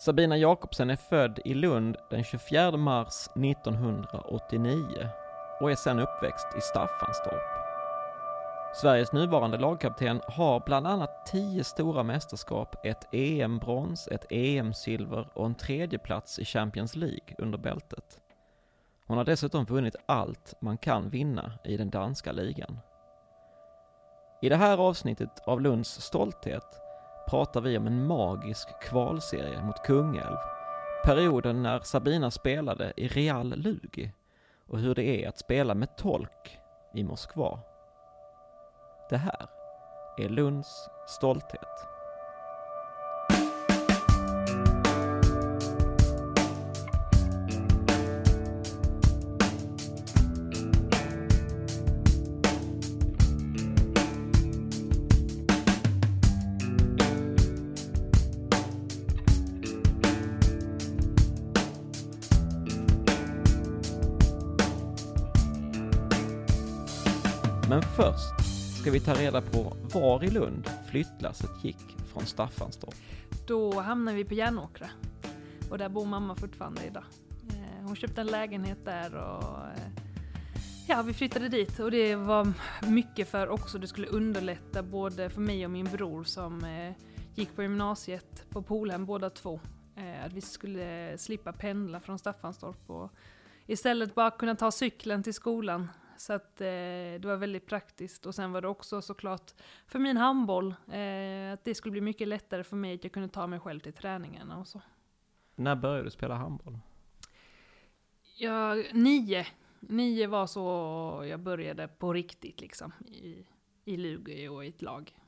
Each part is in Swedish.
Sabina Jakobsen är född i Lund den 24 mars 1989 och är sedan uppväxt i Staffanstorp. Sveriges nuvarande lagkapten har bland annat tio stora mästerskap, ett EM-brons, ett EM-silver och en tredjeplats i Champions League under bältet. Hon har dessutom vunnit allt man kan vinna i den danska ligan. I det här avsnittet av Lunds stolthet pratar vi om en magisk kvalserie mot Kungälv, perioden när Sabina spelade i Real Lugi och hur det är att spela med tolk i Moskva. Det här är Lunds stolthet. Ta reda på var i Lund flyttlasset gick från Staffanstorp. Då hamnade vi på Järnåkra. Och där bor mamma fortfarande idag. Eh, hon köpte en lägenhet där och eh, ja, vi flyttade dit. Och det var mycket för också, det skulle underlätta både för mig och min bror som eh, gick på gymnasiet på Polhem båda två. Att vi skulle slippa pendla från Staffanstorp och istället bara kunna ta cykeln till skolan. Så att eh, det var väldigt praktiskt. Och sen var det också såklart för min handboll, eh, att det skulle bli mycket lättare för mig att jag kunde ta mig själv till träningarna och så. När började du spela handboll? Jag, nio. Nio var så jag började på riktigt liksom. I, i Lugi och i ett lag.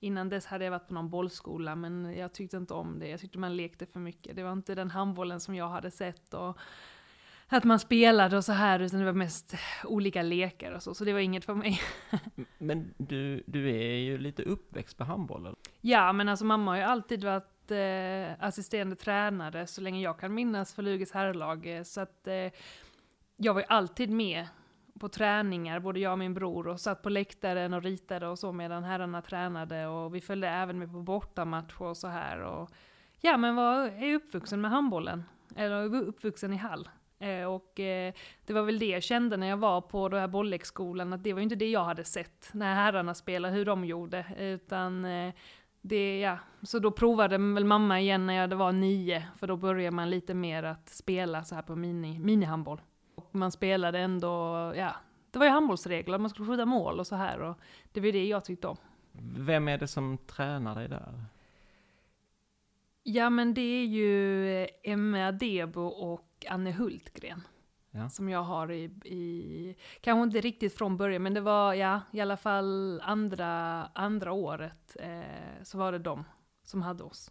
Innan dess hade jag varit på någon bollskola men jag tyckte inte om det. Jag tyckte man lekte för mycket. Det var inte den handbollen som jag hade sett. Och att man spelade och så här utan det var mest olika lekar och så. Så det var inget för mig. Men du, du är ju lite uppväxt med handboll eller? Ja, men alltså mamma har ju alltid varit eh, assisterande tränare så länge jag kan minnas för Luges herrlag. eh, Så att eh, jag var ju alltid med på träningar, både jag och min bror, och satt på läktaren och ritade och så medan herrarna tränade. Och vi följde även med på bortamatcher och så här. Och, ja, men var, är uppvuxen med handbollen. Eller uppvuxen i hall. Eh, och eh, det var väl det jag kände när jag var på den här bollleksskolan, att det var ju inte det jag hade sett när herrarna spelade, hur de gjorde. Utan eh, det, ja. Så då provade väl mamma igen när jag var nio, för då började man lite mer att spela så här på mini, minihandboll. Och man spelade ändå, ja, det var ju handbollsregler, man skulle skjuta mål och så här. Och det var det jag tyckte om. Vem är det som tränar dig där? Ja men det är ju Emma Debo och Anne Hultgren. Ja. Som jag har i, i, kanske inte riktigt från början, men det var ja, i alla fall andra, andra året eh, så var det de som hade oss.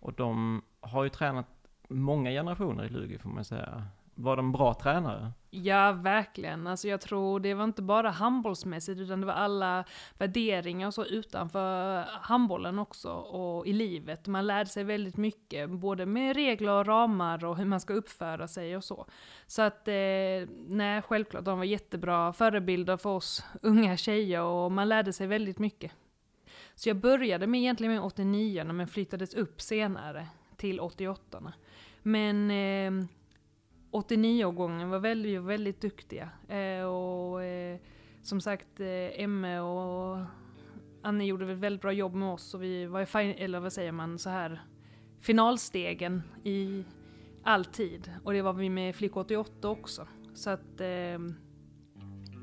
Och de har ju tränat många generationer i Lugi får man säga. Var de bra tränare? Ja, verkligen. Alltså jag tror det var inte bara handbollsmässigt, utan det var alla värderingar och så utanför handbollen också, och i livet. Man lärde sig väldigt mycket, både med regler och ramar och hur man ska uppföra sig och så. Så att, eh, nej, självklart, de var jättebra förebilder för oss unga tjejer, och man lärde sig väldigt mycket. Så jag började med egentligen med 89 men flyttades upp senare till 88 Men eh, 89-årgången var väldigt, väldigt duktiga. Eh, och eh, som sagt, eh, Emme och Annie gjorde ett väldigt bra jobb med oss och vi var i, eller vad säger man, så här finalstegen i alltid. Och det var vi med Flick 88 också. Så att, eh,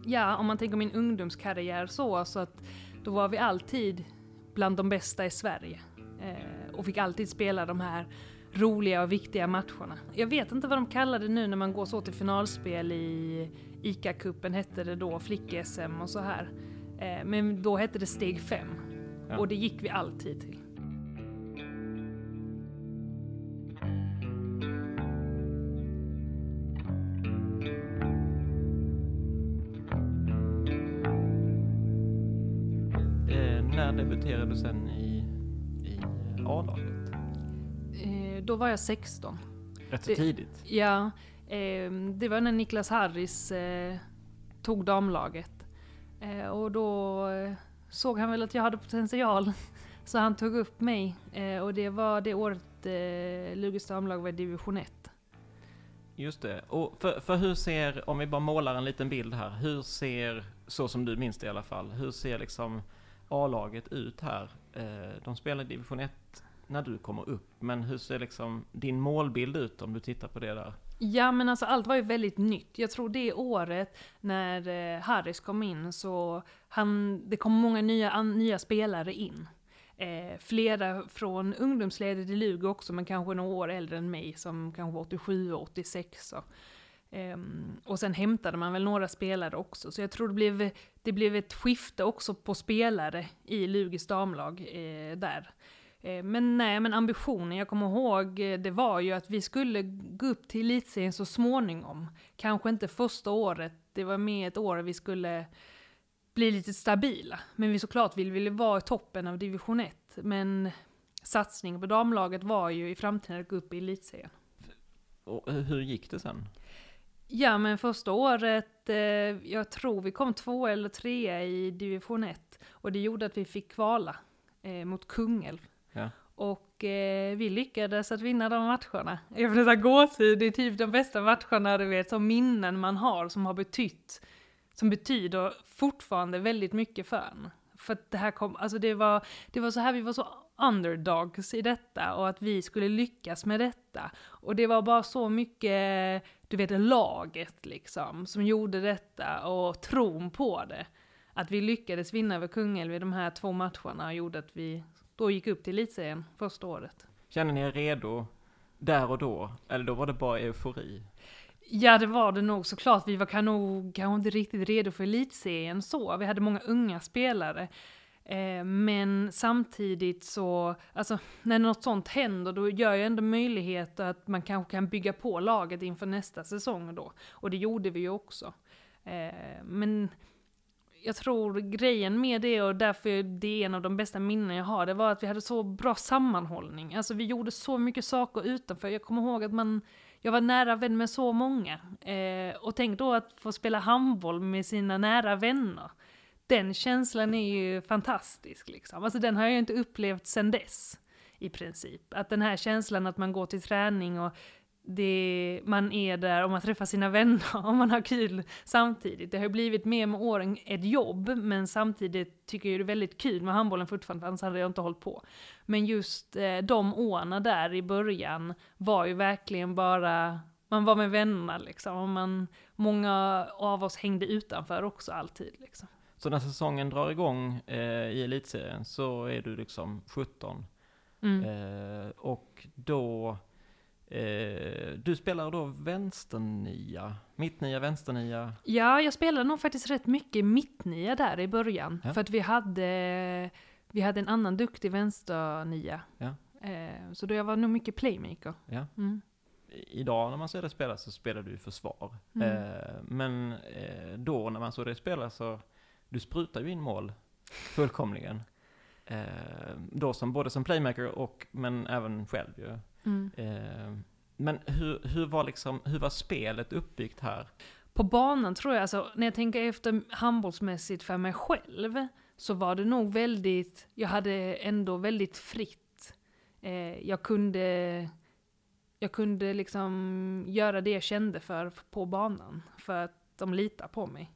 ja, om man tänker min ungdomskarriär så, så att då var vi alltid bland de bästa i Sverige. Eh, och fick alltid spela de här roliga och viktiga matcherna. Jag vet inte vad de kallar det nu när man går så till finalspel i ICA-cupen, hette det då, flick-SM och så här. Eh, men då hette det steg 5. Ja. Och det gick vi alltid till. Eh, när debuterade du sen i, i A-laget? Då var jag 16. Rätt så tidigt. Ja, eh, det var när Niklas Harris eh, tog damlaget. Eh, och då eh, såg han väl att jag hade potential. Så han tog upp mig eh, och det var det året eh, Lugus damlag var i division 1. Just det. Och för, för hur ser, om vi bara målar en liten bild här, hur ser, så som du minns det i alla fall, hur ser liksom A-laget ut här? Eh, de spelar i division 1 när du kommer upp. Men hur ser liksom din målbild ut om du tittar på det där? Ja men alltså allt var ju väldigt nytt. Jag tror det året när eh, Harris kom in så han, det kom många nya, nya spelare in. Eh, flera från ungdomsledet i Lugo också, men kanske några år äldre än mig, som kanske var 87 och 86. Och, eh, och sen hämtade man väl några spelare också, så jag tror det blev, det blev ett skifte också på spelare i Lugis damlag eh, där. Eh, men nej, men ambitionen, jag kommer ihåg, eh, det var ju att vi skulle gå upp till elitserien så småningom. Kanske inte första året, det var mer ett år vi skulle bli lite stabila. Men vi såklart vill vi vara i toppen av division 1. Men satsningen på damlaget var ju i framtiden att gå upp i elitserien. Och hur gick det sen? Ja, men första året, eh, jag tror vi kom två eller tre i division 1. Och det gjorde att vi fick kvala eh, mot Kungälv. Ja. Och eh, vi lyckades att vinna de matcherna. Jag får nästan gåshud, det är typ de bästa matcherna du vet, som minnen man har som har betytt, som betyder fortfarande väldigt mycket för en. För att det här kom, alltså det var, det var så här, vi var så underdogs i detta och att vi skulle lyckas med detta. Och det var bara så mycket, du vet, laget liksom, som gjorde detta och tron på det. Att vi lyckades vinna över Kungälv i de här två matcherna gjorde att vi då gick upp till elitserien första året. Känner ni er redo där och då? Eller då var det bara eufori? Ja, det var det nog såklart. Vi var kanske inte riktigt redo för elitserien så. Vi hade många unga spelare. Eh, men samtidigt så, alltså när något sånt händer då gör ju ändå möjlighet att man kanske kan bygga på laget inför nästa säsong då. Och det gjorde vi ju också. Eh, men jag tror grejen med det och därför det är en av de bästa minnen jag har, det var att vi hade så bra sammanhållning. Alltså vi gjorde så mycket saker utanför. Jag kommer ihåg att man, jag var nära vän med så många. Eh, och tänk då att få spela handboll med sina nära vänner. Den känslan är ju fantastisk liksom. Alltså den har jag inte upplevt sedan dess. I princip. Att den här känslan att man går till träning och det, man är där och man träffar sina vänner och man har kul samtidigt. Det har blivit mer med åren ett jobb, men samtidigt tycker jag det är väldigt kul med handbollen fortfarande, annars hade jag inte hållit på. Men just eh, de åren där i början var ju verkligen bara, man var med vänner liksom, och man, många av oss hängde utanför också alltid liksom. Så när säsongen drar igång eh, i elitserien så är du liksom 17. Mm. Eh, och då Eh, du spelar då vänsternia, mittnia, vänsternia? Ja, jag spelade nog faktiskt rätt mycket mittnia där i början. Ja. För att vi hade, vi hade en annan duktig vänsternia. Ja. Eh, så då jag var nog mycket playmaker. Ja. Mm. idag när man ser dig spela så spelar du försvar. Mm. Eh, men eh, då när man såg dig spela så, du sprutar ju in mål fullkomligen. Eh, då som, både som playmaker och, men även själv ju. Mm. Eh, men hur, hur, var liksom, hur var spelet uppbyggt här? På banan tror jag, alltså, när jag tänker efter handbollsmässigt för mig själv, så var det nog väldigt, jag hade ändå väldigt fritt. Eh, jag kunde, jag kunde liksom göra det jag kände för på banan, för att de litar på mig.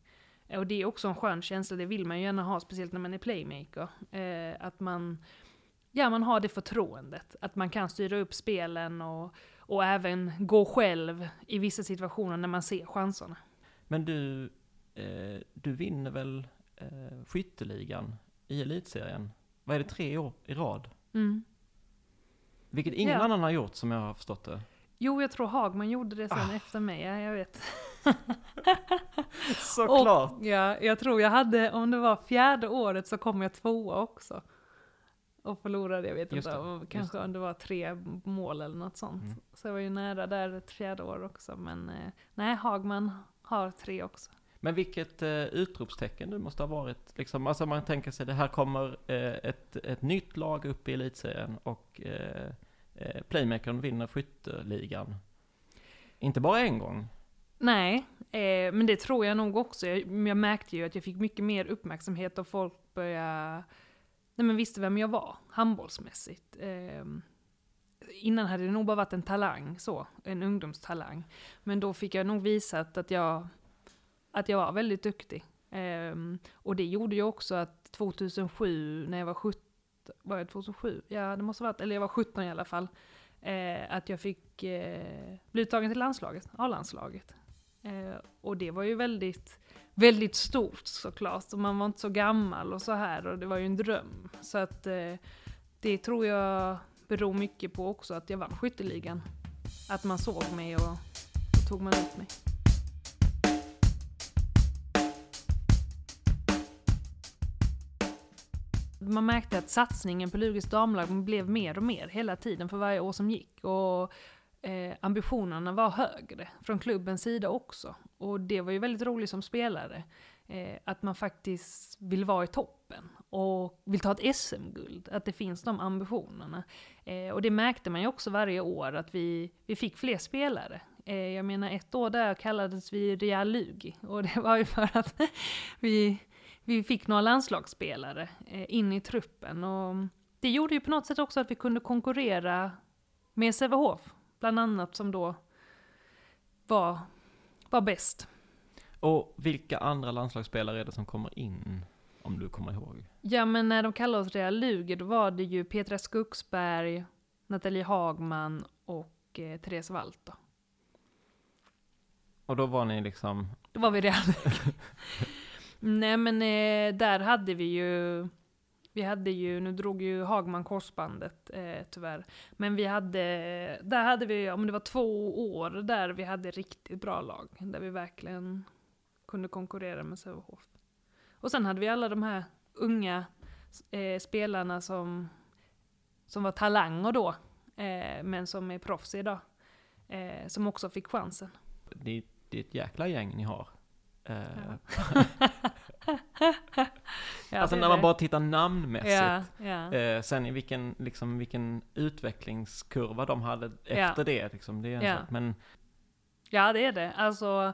Och det är också en skön känsla, det vill man ju gärna ha, speciellt när man är playmaker. Eh, att man, ja, man har det förtroendet, att man kan styra upp spelen och, och även gå själv i vissa situationer när man ser chanserna. Men du, eh, du vinner väl eh, skytteligan i elitserien? Vad är det, tre år i rad? Mm. Vilket ingen Ja. annan har gjort som jag har förstått det. Jo, jag tror Hagman gjorde det sen Ah. efter mig, ja, jag vet. Såklart! Och, ja, jag tror jag hade, om det var fjärde året så kom jag tvåa också. Och förlorade, jag vet Just inte, det, kanske om det var tre mål eller något sånt. Mm. Så jag var ju nära där ett fjärde år också, men eh, nej, Hagman har tre också. Men vilket eh, utropstecken det måste ha varit. Liksom, alltså man tänker sig det här kommer eh, ett, ett nytt lag upp i elitserien och eh, eh, playmakern vinner skytteligan. Inte bara en gång. Nej, eh, men det tror jag nog också. Jag, jag märkte ju att jag fick mycket mer uppmärksamhet och folk började, nej men visste vem jag var, handbollsmässigt. Eh, innan hade det nog bara varit en talang, så, en ungdomstalang. Men då fick jag nog visat att jag, att jag var väldigt duktig. Eh, och det gjorde ju också att 2007, när jag var 17, var jag 2007? Ja, det måste ha varit, eller jag var 17 i alla fall. Eh, att jag fick eh, bli uttagen till landslaget, A-landslaget. Eh, och det var ju väldigt, väldigt stort såklart. Och man var inte så gammal och så här och det var ju en dröm. Så att eh, det tror jag beror mycket på också att jag vann skytteligan. Att man såg mig och och tog man ut mig. Man märkte att satsningen på Lugis damlag blev mer och mer hela tiden för varje år som gick. Och eh, ambitionerna var högre från klubbens sida också. Och det var ju väldigt roligt som spelare. Eh, att man faktiskt vill vara i toppen och vill ta ett SM-guld. Att det finns de ambitionerna. Eh, och det märkte man ju också varje år att vi, vi fick fler spelare. Eh, jag menar ett år där kallades vi Real Lugi. Och det var ju för att vi, vi fick några landslagsspelare eh, in i truppen. Och det gjorde ju på något sätt också att vi kunde konkurrera med Sävehof. Bland annat som då var, var bäst. Och vilka andra landslagsspelare är det som kommer in? Om du kommer ihåg. Ja men när de kallade oss Real Luger då var det ju Petra Skogsberg, Nathalie Hagman och eh, Therese Walter. Och då var ni liksom, Då var vi Real Luger. Nej men eh, där hade vi ju, vi hade ju, nu drog ju Hagman korsbandet eh, tyvärr. Men vi hade, där hade vi, om det var två år där vi hade riktigt bra lag. Där vi verkligen kunde konkurrera med Sävehof. Och sen hade vi alla de här unga eh, spelarna som, som var talanger då, eh, men som är proffs idag. Eh, som också fick chansen. det, det är ett jäkla gäng ni har. Eh, Ja, alltså när man det. bara tittar namnmässigt. Ja, ja. Eh, sen i vilken, liksom, vilken utvecklingskurva de hade efter det, liksom, det är en Ja. sak. Men ja, det är det. Alltså,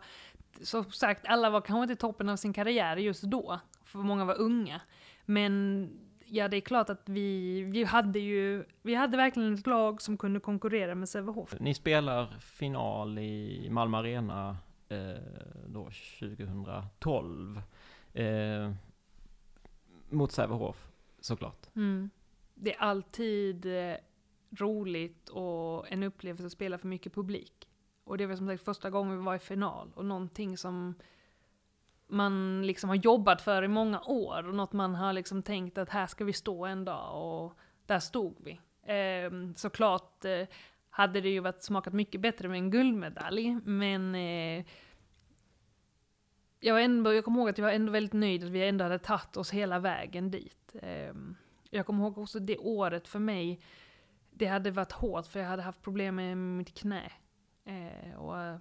som sagt, alla var kanske inte i toppen av sin karriär just då, för många var unga. Men ja, det är klart att vi, vi hade ju, vi hade verkligen ett lag som kunde konkurrera med Sävehof. ni spelar final i Malmö Arena eh, då 2012. Eh, mot Sävehof, såklart. Mm. Det är alltid eh, roligt och en upplevelse att spela för mycket publik. Och det var som sagt första gången vi var i final och någonting som man liksom har jobbat för i många år och något man har liksom tänkt att här ska vi stå en dag och där stod vi. Eh, såklart eh, hade det ju varit smakat mycket bättre med en guldmedalj, men eh, jag, var ändå, jag kommer ihåg att jag var ändå väldigt nöjd att vi ändå hade tagit oss hela vägen dit. Ehm, jag kommer ihåg också det året för mig, det hade varit hårt för jag hade haft problem med mitt knä. Eh, och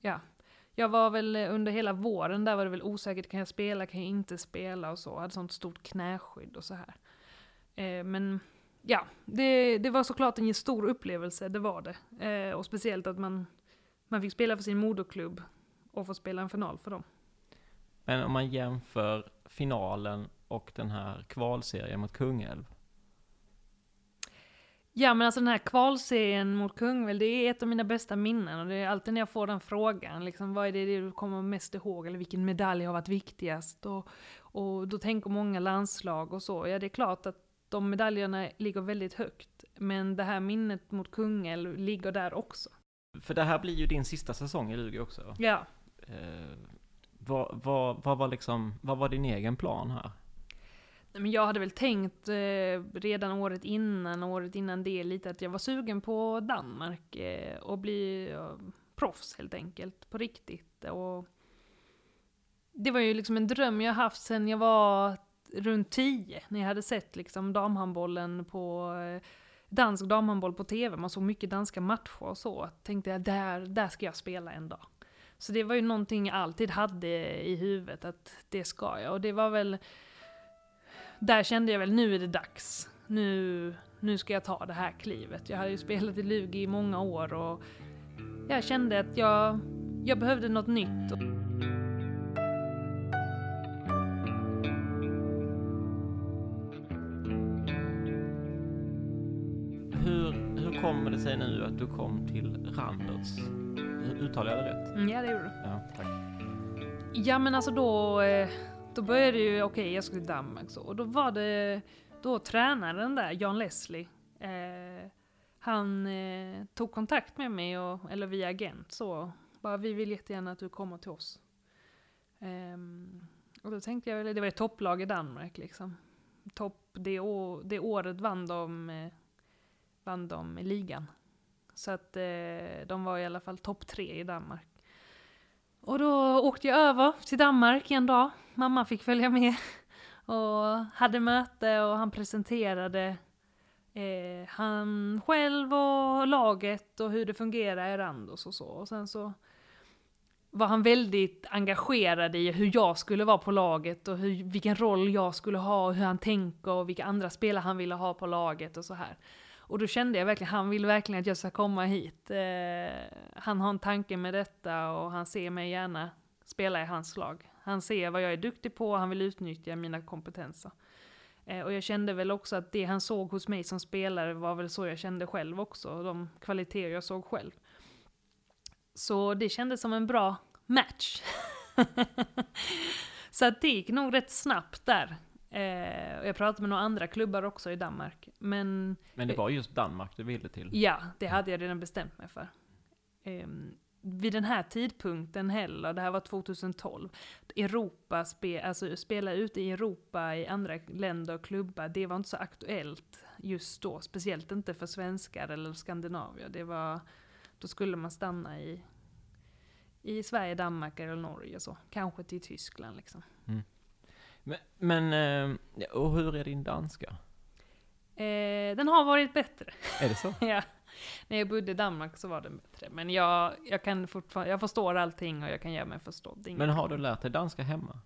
ja, jag var väl under hela våren där var det väl osäkert, kan jag spela, kan jag inte spela och så. Jag hade sånt stort knäskydd och så här. Eh, men ja, det, det var såklart en stor upplevelse, det var det. Eh, och speciellt att man, man fick spela för sin moderklubb och få spela en final för dem. Men om man jämför finalen och den här kvalserien mot Kungälv. Ja men alltså den här kvalserien mot Kungälv, det är ett av mina bästa minnen. Och det är alltid när jag får den frågan, liksom, vad är det du kommer mest ihåg? Eller vilken medalj har varit viktigast? Och, och då tänker många landslag och så. Ja det är klart att de medaljerna ligger väldigt högt. Men det här minnet mot Kungälv ligger där också. För det här blir ju din sista säsong i Lugi också. Ja. Eh, vad, vad, vad, var liksom, vad var din egen plan här? Men jag hade väl tänkt eh, redan året innan, året innan det lite, att jag var sugen på Danmark eh, och bli eh, proffs helt enkelt, på riktigt. Och det var ju liksom en dröm jag haft sen jag var runt tio, när jag hade sett liksom damhandbollen på eh, dansk damhandboll på tv, man såg mycket danska matcher och så. Tänkte jag, där, där ska jag spela en dag. Så det var ju någonting jag alltid hade i huvudet, att det ska jag. Och det var väl där kände jag väl nu är det dags. Nu, nu ska jag ta det här klivet. Jag hade ju spelat i Lugi i många år och jag kände att jag, jag behövde något nytt. Hur, hur kommer det sig nu att du kom till Randers? Uttalar jag det rätt? Mm, ja, det gjorde du. Ja, tack. Ja, men alltså då... Eh, då började ju, okej okay, jag skulle till Danmark så, och då var det, då tränaren där, Jan Leslie, eh, han eh, tog kontakt med mig, och, eller via agent så, bara vi vill jättegärna att du kommer till oss. Eh, och då tänkte jag det var ett topplag i Danmark liksom. Topp, det, å, det året vann de, eh, vann de ligan. Så att eh, de var i alla fall topp tre i Danmark. Och då åkte jag över till Danmark en dag. Mamma fick följa med. Och hade möte och han presenterade eh, han själv och laget och hur det fungerar i Randers och så. Och sen så var han väldigt engagerad i hur jag skulle vara på laget och hur, vilken roll jag skulle ha och hur han tänker och vilka andra spelare han ville ha på laget och så här. Och då kände jag verkligen, han vill verkligen att jag ska komma hit. Eh, han har en tanke med detta och han ser mig gärna spela i hans lag. Han ser vad jag är duktig på och han vill utnyttja mina kompetenser. Eh, och jag kände väl också att det han såg hos mig som spelare var väl så jag kände själv också, de kvaliteter jag såg själv. Så det kändes som en bra match. så att det gick nog rätt snabbt där. Eh, och jag pratade med några andra klubbar också i Danmark. Men, men det var just Danmark du ville till? Ja, det hade jag redan bestämt mig för. Eh, vid den här tidpunkten heller, det här var 2012, Europa, spe, alltså spela ute i Europa i andra länder och klubbar, det var inte så aktuellt just då. Speciellt inte för svenskar eller skandinavier. Det var, då skulle man stanna i, i Sverige, Danmark eller Norge så. Kanske till Tyskland liksom. Mm. Men, men eh, och hur är din danska? Eh, den har varit bättre. Är det så? ja. När jag bodde i Danmark så var den bättre. Men jag, jag kan fortfarande, jag förstår allting och jag kan göra mig förstådd. Men har du lärt dig danska hemma?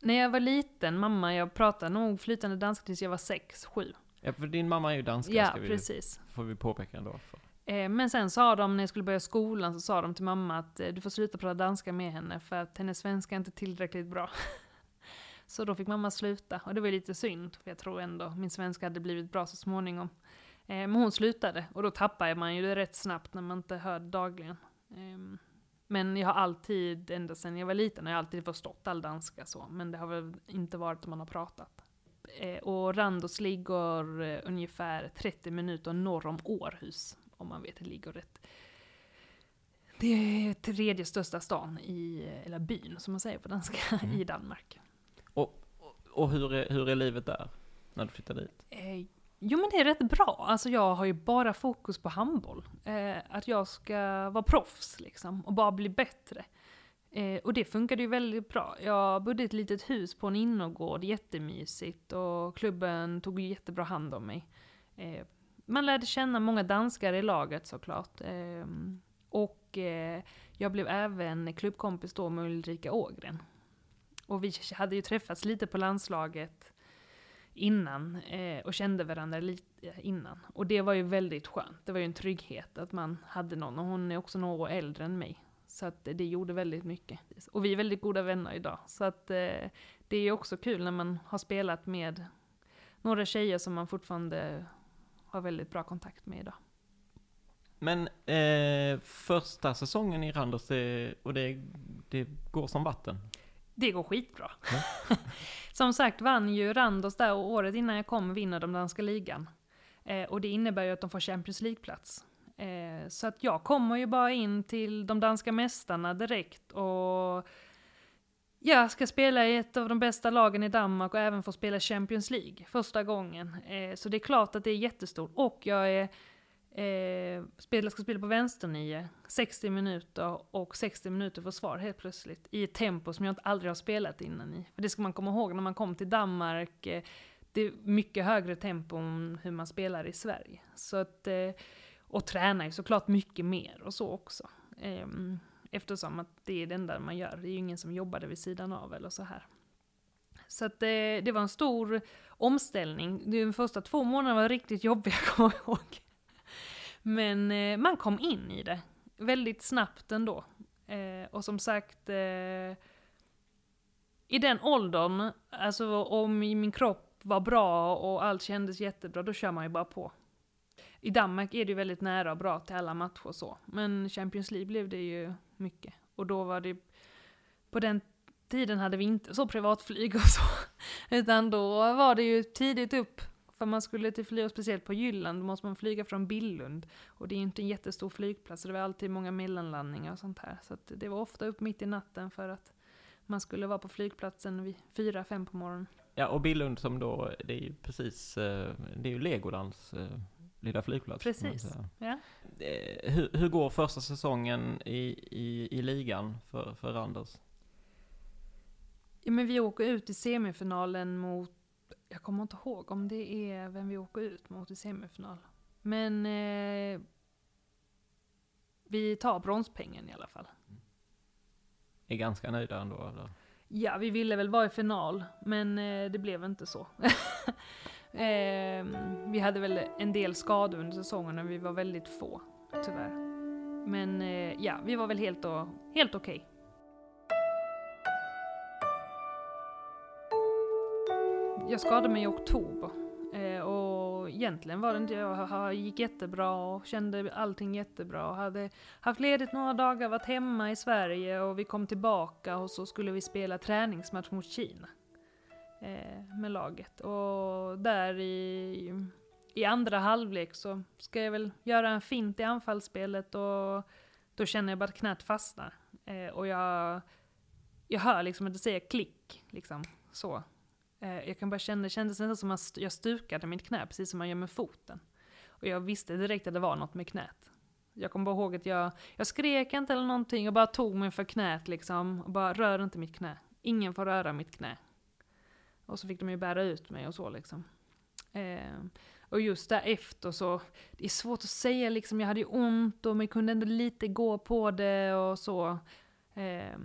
När jag var liten, mamma, jag pratade nog flytande danska tills jag var sex, sju. Ja, för din mamma är ju danska, ja, ska vi, precis. får vi påpeka ändå. För. Eh, men sen sa de, när jag skulle börja skolan, så sa de till mamma att eh, du får sluta prata danska med henne, för att hennes svenska är inte tillräckligt bra. Så då fick mamma sluta, och det var lite synd, för jag tror ändå min svenska hade blivit bra så småningom. Eh, men hon slutade, och då tappade man ju det rätt snabbt när man inte hörde dagligen. Eh, men jag har alltid, ända sedan jag var liten, har jag alltid förstått all danska så, men det har väl inte varit om man har pratat. Eh, och Randers ligger eh, ungefär 30 minuter norr om Århus, om man vet, det ligger rätt det är tredje största stan i, eller byn som man säger på danska, mm. i Danmark. Och, hur, är, hur är livet där, när du flyttar dit? Eh, jo men det är rätt bra. Alltså jag har ju bara fokus på handboll. Eh, att jag ska vara proffs liksom, och bara bli bättre. Eh, och det funkade ju väldigt bra. Jag bodde i ett litet hus på en innergård, jättemysigt, och klubben tog jättebra hand om mig. Eh, man lärde känna många danskar i laget såklart. Eh, Och eh, jag blev även klubbkompis då med Ulrika Ågren. Och vi hade ju träffats lite på landslaget innan eh, och kände varandra lite eh, innan. Och det var ju väldigt skönt. Det var ju en trygghet att man hade någon. Och hon är också några år äldre än mig. Så att det gjorde väldigt mycket. Och vi är väldigt goda vänner idag. Så att eh, det är ju också kul när man har spelat med några tjejer som man fortfarande har väldigt bra kontakt med idag. Men eh, första säsongen i Randers, det, och det, det går som vatten? Det går skitbra. Ja. som sagt vann ju Randers där och året innan jag kom vinner de danska ligan. Eh, och det innebär ju att de får Champions League-plats. Eh, så att jag kommer ju bara in till de danska mästarna direkt och jag ska spela i ett av de bästa lagen i Danmark och även få spela Champions League första gången. Eh, så det är klart att det är jättestort. Och jag är, eh, spela, ska spela på vänsternio, 60 minuter och 60 minuter försvar helt plötsligt. I ett tempo som jag aldrig har spelat innan i. För det ska man komma ihåg när man kom till Danmark. Eh, det är mycket högre tempo än hur man spelar i Sverige. Så att, eh, och tränar ju såklart mycket mer och så också. Ehm, eftersom att det är det enda man gör. Det är ju ingen som jobbar vid sidan av eller så här. Så att det, det var en stor omställning. De första två månaderna var riktigt jobbiga, kommer jag ihåg. Men eh, man kom in i det väldigt snabbt ändå. Eh, och som sagt, eh, i den åldern, alltså om min kropp var bra och allt kändes jättebra, då kör man ju bara på. I Danmark är det ju väldigt nära och bra till alla matcher och så. Men Champions League blev det ju mycket. Och då var det, på den tiden hade vi inte så privatflyg och så. Utan då var det ju tidigt upp. För man skulle till flyga, speciellt på Jylland, då måste man flyga från Billund. Och det är ju inte en jättestor flygplats, så det var alltid många mellanlandningar och sånt här. Så det var ofta upp mitt i natten för att man skulle vara på flygplatsen vid fyra, fem på morgonen. Ja, och Billund som då, det är ju precis, eh, det är ju Legolands eh, lilla flygplats. Precis. Ja. Eh, hur, hur, går första säsongen i, i, i ligan för, för Randers? Ja, men vi åker ut i semifinalen mot, jag kommer inte ihåg om det är vem vi åker ut mot i semifinal. Men eh, vi tar bronspengen i alla fall. Är ganska nöjda ändå eller? Ja, vi ville väl vara i final, men eh, det blev inte så. Eh, vi hade väl en del skador under säsongen, men vi var väldigt få, tyvärr. Men eh, ja, vi var väl helt, helt okej. Okay. Jag skadade mig i oktober. Eh, och egentligen var det inte, jag gick jättebra och kände allting jättebra. Hade haft ledigt några dagar, varit hemma i Sverige och vi kom tillbaka och så skulle vi spela träningsmatch mot Kina eh, med laget. Och där i, i andra halvlek så ska jag väl göra en fint i anfallsspelet och då känner jag bara att knät fastnar. Eh, och jag, jag hör liksom att det säger klick, liksom så. Eh, jag kan bara känna, det kändes nästan som att jag stukade mitt knä, precis som man gör med foten. Och jag visste direkt att det var något med knät. Jag kommer bara ihåg att jag, jag skrek inte eller någonting, jag bara tog mig för knät liksom. Och bara rör inte mitt knä. Ingen får röra mitt knä. Och så fick de ju bära ut mig och så liksom. Eh, och just därefter så, det är svårt att säga liksom, jag hade ju ont och man kunde ändå lite gå på det och så. Eh,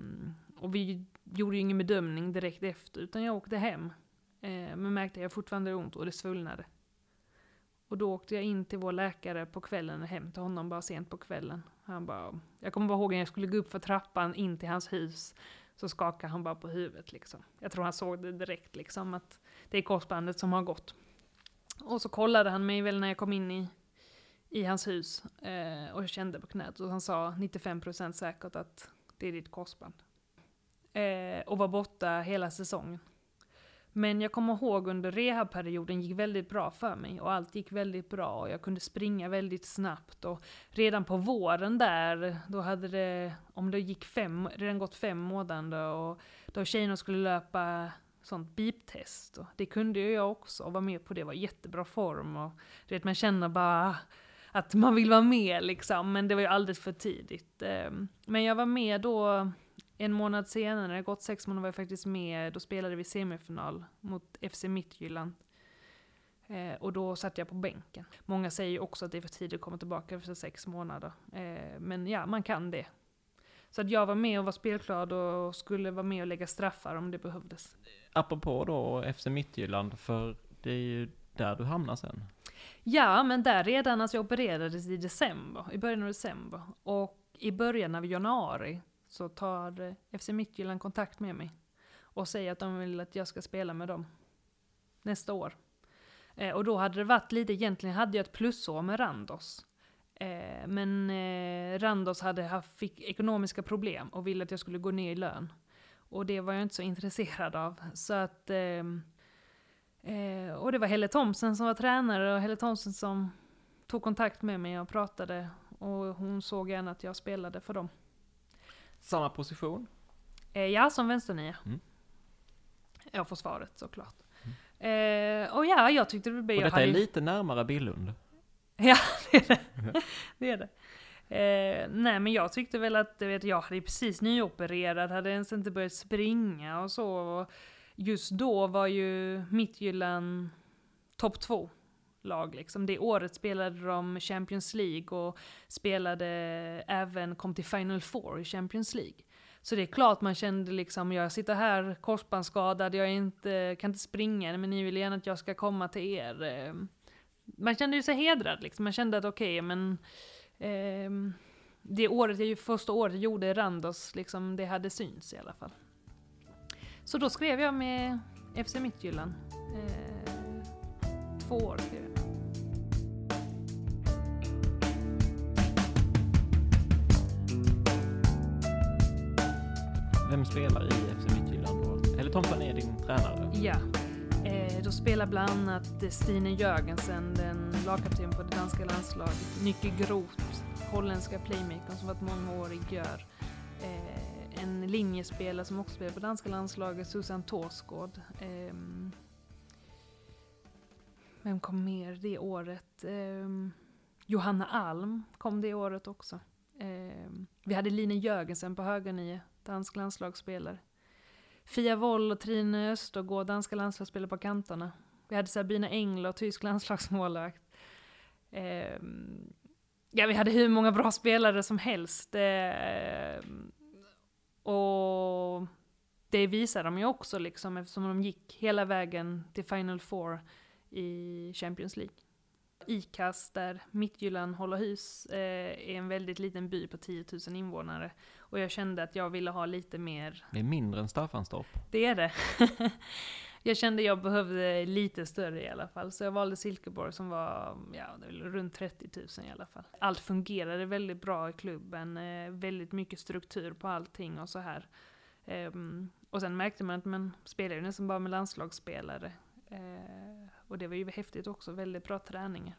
och vi gjorde ju ingen bedömning direkt efter, utan jag åkte hem. Eh, men märkte att jag fortfarande hade ont och det svullnade. Och då åkte jag in till vår läkare på kvällen, hem till honom bara sent på kvällen. Han bara, jag kommer bara ihåg när jag skulle gå upp för trappan in till hans hus. Så skakade han bara på huvudet liksom. Jag tror han såg det direkt liksom, att det är korsbandet som har gått. Och så kollade han mig väl när jag kom in i, i hans hus eh, och kände på knät. Och han sa 95% säkert att det är ditt korsband. Eh, och var borta hela säsongen. Men jag kommer ihåg under rehabperioden gick väldigt bra för mig och allt gick väldigt bra och jag kunde springa väldigt snabbt och redan på våren där, då hade det, om det gick fem, redan gått fem månader och då tjejerna skulle löpa sånt biptest och det kunde ju jag också och var med på det, var jättebra form och du vet man känner bara att man vill vara med liksom, men det var ju alldeles för tidigt. Ehm, men jag var med då en månad senare, när det gått sex månader, var jag faktiskt med, då spelade vi semifinal mot FC Midtjylland. Eh, och då satt jag på bänken. Många säger ju också att det är för tidigt att komma tillbaka efter sex månader. Eh, men ja, man kan det. Så att jag var med och var spelklar och skulle vara med och lägga straffar om det behövdes. Apropå då FC Midtjylland, för det är ju där du hamnar sen. Ja, men där redan, alltså jag opererades i december, i början av december. Och i början av januari så tar FC Midtjylland kontakt med mig. Och säger att de vill att jag ska spela med dem. Nästa år. Eh, och då hade det varit lite, egentligen hade jag ett plusår med Randos. Eh, men eh, Randos hade haft, fick ekonomiska problem och ville att jag skulle gå ner i lön. Och det var jag inte så intresserad av. Så att... Ehm, eh, och det var Helle Thomsen som var tränare och Helle Thomsen som tog kontakt med mig och pratade. Och hon såg gärna att jag spelade för dem. Samma position? Eh, ja, som vänsternia. Mm. Ja, försvaret såklart. Mm. Eh, och ja, jag tyckte det blev... Och detta är lite närmare Billund? Ja, det är det. det, är det. Eh, nej men jag tyckte väl att, vet, jag hade precis nyopererad, hade ens inte börjat springa och så. Och just då var ju Midtjylland topp två lag liksom. Det året spelade de Champions League och spelade även, kom till Final Four i Champions League. Så det är klart man kände liksom, jag sitter här korsbandsskadad, jag inte, kan inte springa, men ni vill gärna att jag ska komma till er. Ehm, man kände ju sig hedrad liksom. Man kände att okej, okay, men eh, det året, jag, första året jag gjorde Randos, liksom, det hade syns i alla fall. Så då skrev jag med FC Midtjylland. Eh, två år skrev jag. Vem spelar i FC Midtjylland då? Eller Tompan är din tränare? Ja. Eh, då spelar bland annat Stine Jörgensen, den lagkapten på det danska landslaget. Nicky Groth, holländska playmakern som varit många år i Gör. Eh, en linjespelare som också spelar på danska landslaget, Susanne Torsgård. Eh, vem kom mer det året? Eh, Johanna Alm kom det året också. Eh, vi hade Line Jörgensen på högernie, dansk landslagsspelare. Fia Woll och Trine Östergård, danska landslagsspelare på kanterna. Vi hade Sabina Engler, tysk landslagsmålvakt. Eh, ja, vi hade hur många bra spelare som helst. Eh, och det visade de ju också liksom, eftersom de gick hela vägen till Final Four i Champions League. ICAS, där Midtjylland håller hus, eh, är en väldigt liten by på 10 000 invånare. Och jag kände att jag ville ha lite mer... Det är mindre än Staffanstorp. Det är det. jag kände att jag behövde lite större i alla fall. Så jag valde Silkeborg som var ja, runt 30 000 i alla fall. Allt fungerade väldigt bra i klubben. Eh, väldigt mycket struktur på allting och så här. Um, och sen märkte man att man spelade nästan bara med landslagsspelare. Och det var ju häftigt också, väldigt bra träningar.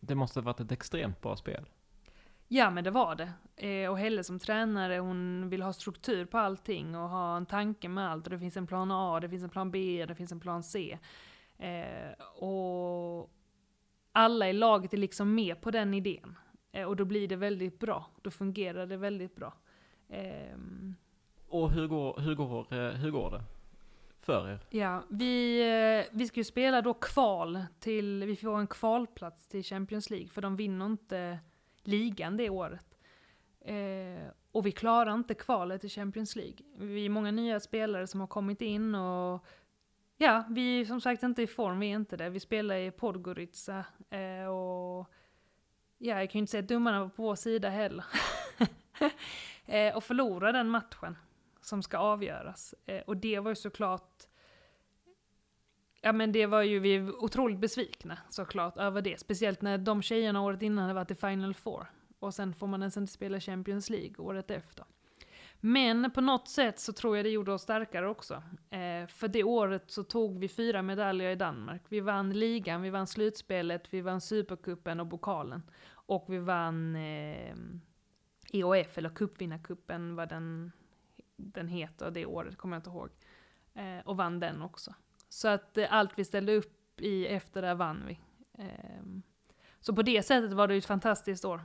Det måste ha varit ett extremt bra spel. Ja men det var det. Eh, och Helle som tränare, hon vill ha struktur på allting och ha en tanke med allt. Och det finns en plan A, det finns en plan B, det finns en plan C. Eh, och alla i laget är liksom med på den idén. Eh, och då blir det väldigt bra. Då fungerar det väldigt bra. Ehm. och hur går, hur, går, hur går det? För er? Ja, vi, eh, vi ska ju spela då kval till, vi får en kvalplats till Champions League, för de vinner inte ligan det året. Eh, och vi klarar inte kvalet till Champions League. Vi är många nya spelare som har kommit in och ja, vi är som sagt inte i form, vi är inte det. Vi spelar i Podgorica eh, och ja, jag kan ju inte säga att domarna var på vår sida heller. eh, och förlora den matchen som ska avgöras. Eh, och det var ju såklart Ja men det var ju, vi är otroligt besvikna såklart över det. Speciellt när de tjejerna året innan hade varit i Final Four. Och sen får man ens inte spela Champions League året efter. Men på något sätt så tror jag det gjorde oss starkare också. Eh, för det året så tog vi fyra medaljer i Danmark. Vi vann ligan, vi vann slutspelet, vi vann supercupen och pokalen. Och vi vann eh, EOF, eller cupvinnarcupen vad den, den heter det året, kommer jag inte ihåg. Eh, och vann den också. Så att eh, allt vi ställde upp i efter det vann vi. Eh, så på det sättet var det ett fantastiskt år.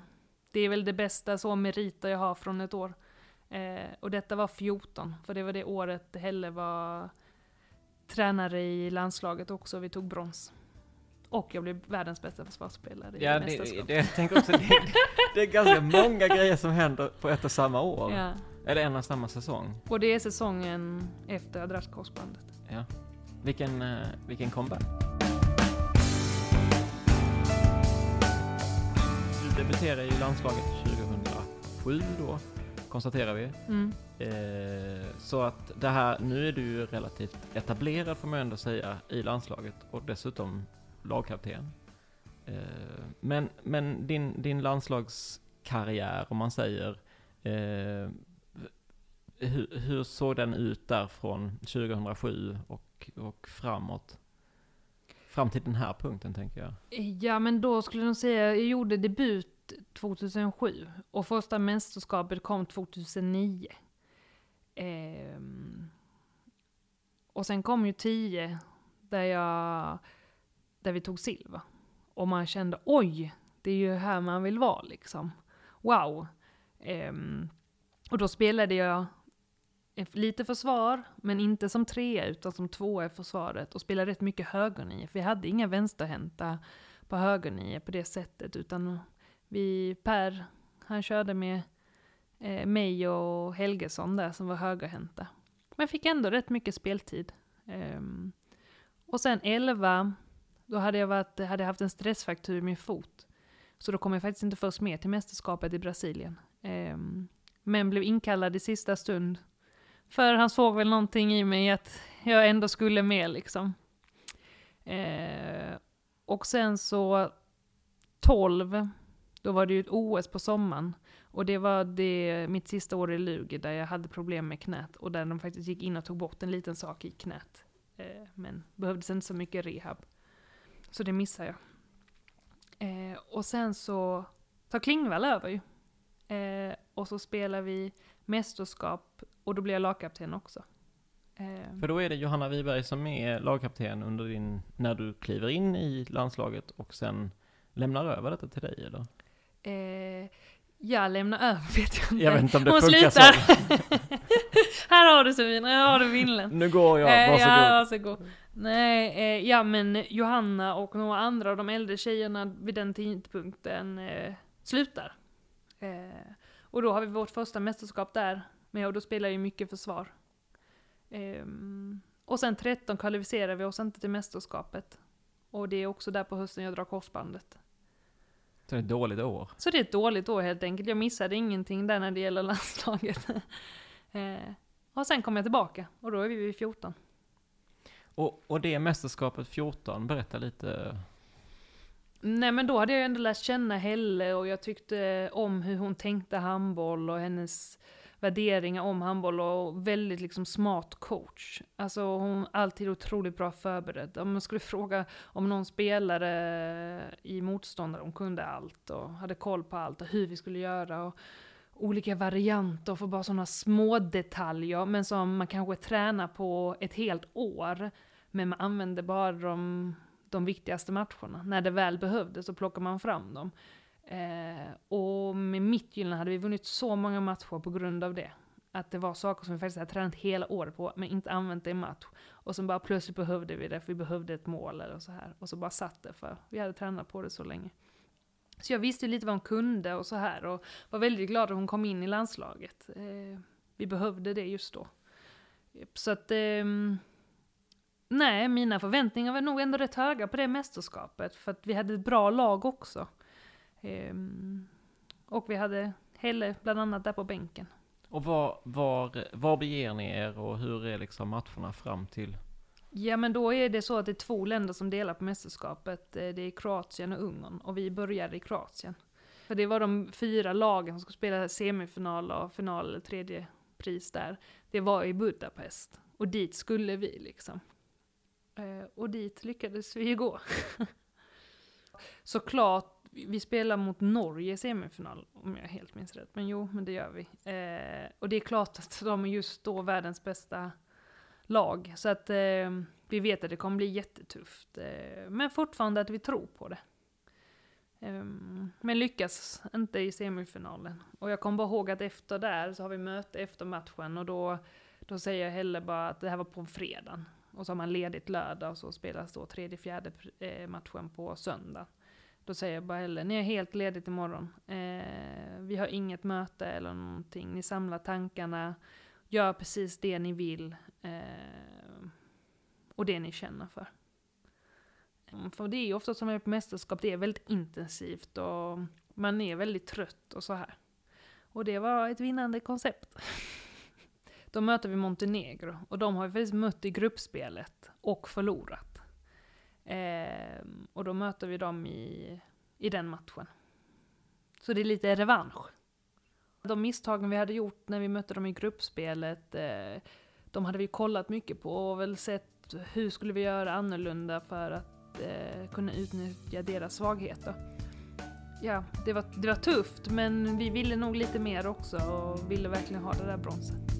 Det är väl det bästa så meriter jag har från ett år. Eh, och detta var 14, för det var det året Helle var tränare i landslaget också, vi tog brons. Och jag blev världens bästa försvarsspelare Ja, i det, det, jag tänker också, det, det är ganska många grejer som händer på ett och samma år. Ja. Eller en och samma säsong. Och det är säsongen efter korsbandet. Ja. Vilken, eh, vilken comeback. Du debuterade i landslaget 2007 då, konstaterar vi. Mm. Eh, så att det här, nu är du ju relativt etablerad får man ändå säga i landslaget och dessutom lagkapten. Eh, men men din, din landslagskarriär, om man säger, eh, hur, hur såg den ut där från 2007 och, och framåt? Fram till den här punkten tänker jag. Ja, men då skulle jag nog säga, jag gjorde debut 2007 och första mästerskapet kom 2009. Ehm, och sen kom ju 10 där, jag, där vi tog silver. Och man kände oj, det är ju här man vill vara liksom. Wow. Ehm, och då spelade jag lite försvar, men inte som trea utan som tvåa i försvaret och spelade rätt mycket högernio. För vi hade inga vänsterhänta på högernio på det sättet utan vi, Per, han körde med eh, mig och Helgesson där som var högerhänta. Men fick ändå rätt mycket speltid. Um, och sen 11, då hade jag varit, hade jag haft en stressfraktur i min fot. Så då kom jag faktiskt inte först med till mästerskapet i Brasilien. Um, men blev inkallad i sista stund. För han såg väl någonting i mig att jag ändå skulle med liksom. Eh, och sen så 12, då var det ju ett OS på sommaren. Och det var det, mitt sista år i Lugi där jag hade problem med knät. Och där de faktiskt gick in och tog bort en liten sak i knät. Eh, men behövdes inte så mycket rehab. Så det missade jag. Eh, och sen så tar Klingvall över ju. Eh, och så spelar vi mästerskap och då blir jag lagkapten också. Eh, För då är det Johanna Wiberg som är lagkapten under din, när du kliver in i landslaget och sen lämnar över detta till dig eller? eh, jag lämnar över vet jag inte. Jag vet inte om det Hon funkar slutar. så. här har du Sabina, här har du vinlen. Nu går jag, Eh, varsågod. Ja, varsågod. Nej, eh, ja men Johanna och några andra av de äldre tjejerna vid den tidpunkten eh, slutar. Eh, och då har vi vårt första mästerskap där med och då spelar jag mycket försvar. Ehm, och sen 13 kvalificerar vi oss inte till mästerskapet. Och det är också där på hösten jag drar korsbandet. Så det är ett dåligt år. Så det är ett dåligt år helt enkelt. Jag missade ingenting där när det gäller landslaget. eh, och sen kom jag tillbaka och då är vi vid 14. Och, och det mästerskapet 14, berätta lite. Nej men då hade jag ju ändå lärt känna Helle och jag tyckte om hur hon tänkte handboll och hennes värderingar om handboll och väldigt liksom smart coach. Alltså hon alltid otroligt bra förberedd. Om man skulle fråga om någon spelare i motståndare, hon kunde allt och hade koll på allt och hur vi skulle göra och olika varianter för bara sådana små detaljer men som man kanske tränar på ett helt år. Men man använder bara de de viktigaste matcherna. När det väl behövdes så plockar man fram dem. Eh, och med Midtjylland hade vi vunnit så många matcher på grund av det. Att det var saker som vi faktiskt hade tränat hela året på, men inte använt det i match. Och sen bara plötsligt behövde vi det, för vi behövde ett mål eller så här. Och så bara satt det, för vi hade tränat på det så länge. Så jag visste lite vad hon kunde och så här, och var väldigt glad att hon kom in i landslaget. Eh, vi behövde det just då. Så att... Eh, Nej, mina förväntningar var nog ändå rätt höga på det mästerskapet. För att vi hade ett bra lag också. Ehm, och vi hade Helle bland annat där på bänken. Och var, var, var beger ni er och hur är liksom matcherna fram till? Ja men då är det så att det är två länder som delar på mästerskapet. Eh, Det är Kroatien och Ungern. Och vi började i Kroatien. För det var de fyra lagen som skulle spela semifinal och final eller tredje pris där. Det var i Budapest. Och dit skulle vi liksom. Eh, Och dit lyckades vi ju gå. Såklart, vi spelar mot Norge i semifinal, om jag helt minns rätt. Men jo, men det gör vi. Eh, och det är klart att de är just då världens bästa lag. Så att eh, vi vet att det kommer bli jättetufft. Eh, men fortfarande att vi tror på det. Eh, men lyckas inte i semifinalen. Och jag kommer bara ihåg att efter där så har vi möte efter matchen och då, då säger Helle bara att det här var på fredagen. Och så har man ledigt lördag och så spelas då tredje, fjärde eh, matchen på söndag. Då säger jag bara heller, ni är helt ledigt imorgon. Eh, vi har inget möte eller någonting. Ni samlar tankarna, gör precis det ni vill. Eh, och det ni känner för. Mm, för det är ju ofta som är på mästerskap, det är väldigt intensivt och man är väldigt trött och så här. Och det var ett vinnande koncept. Då möter vi Montenegro och de har vi faktiskt mött i gruppspelet och förlorat. Eh, och då möter vi dem i, i den matchen. Så det är lite revansch. De misstagen vi hade gjort när vi mötte dem i gruppspelet, eh, de hade vi kollat mycket på och väl sett hur skulle vi göra annorlunda för att eh, kunna utnyttja deras svagheter. Ja, det var, det var tufft men vi ville nog lite mer också och ville verkligen ha det där bronset.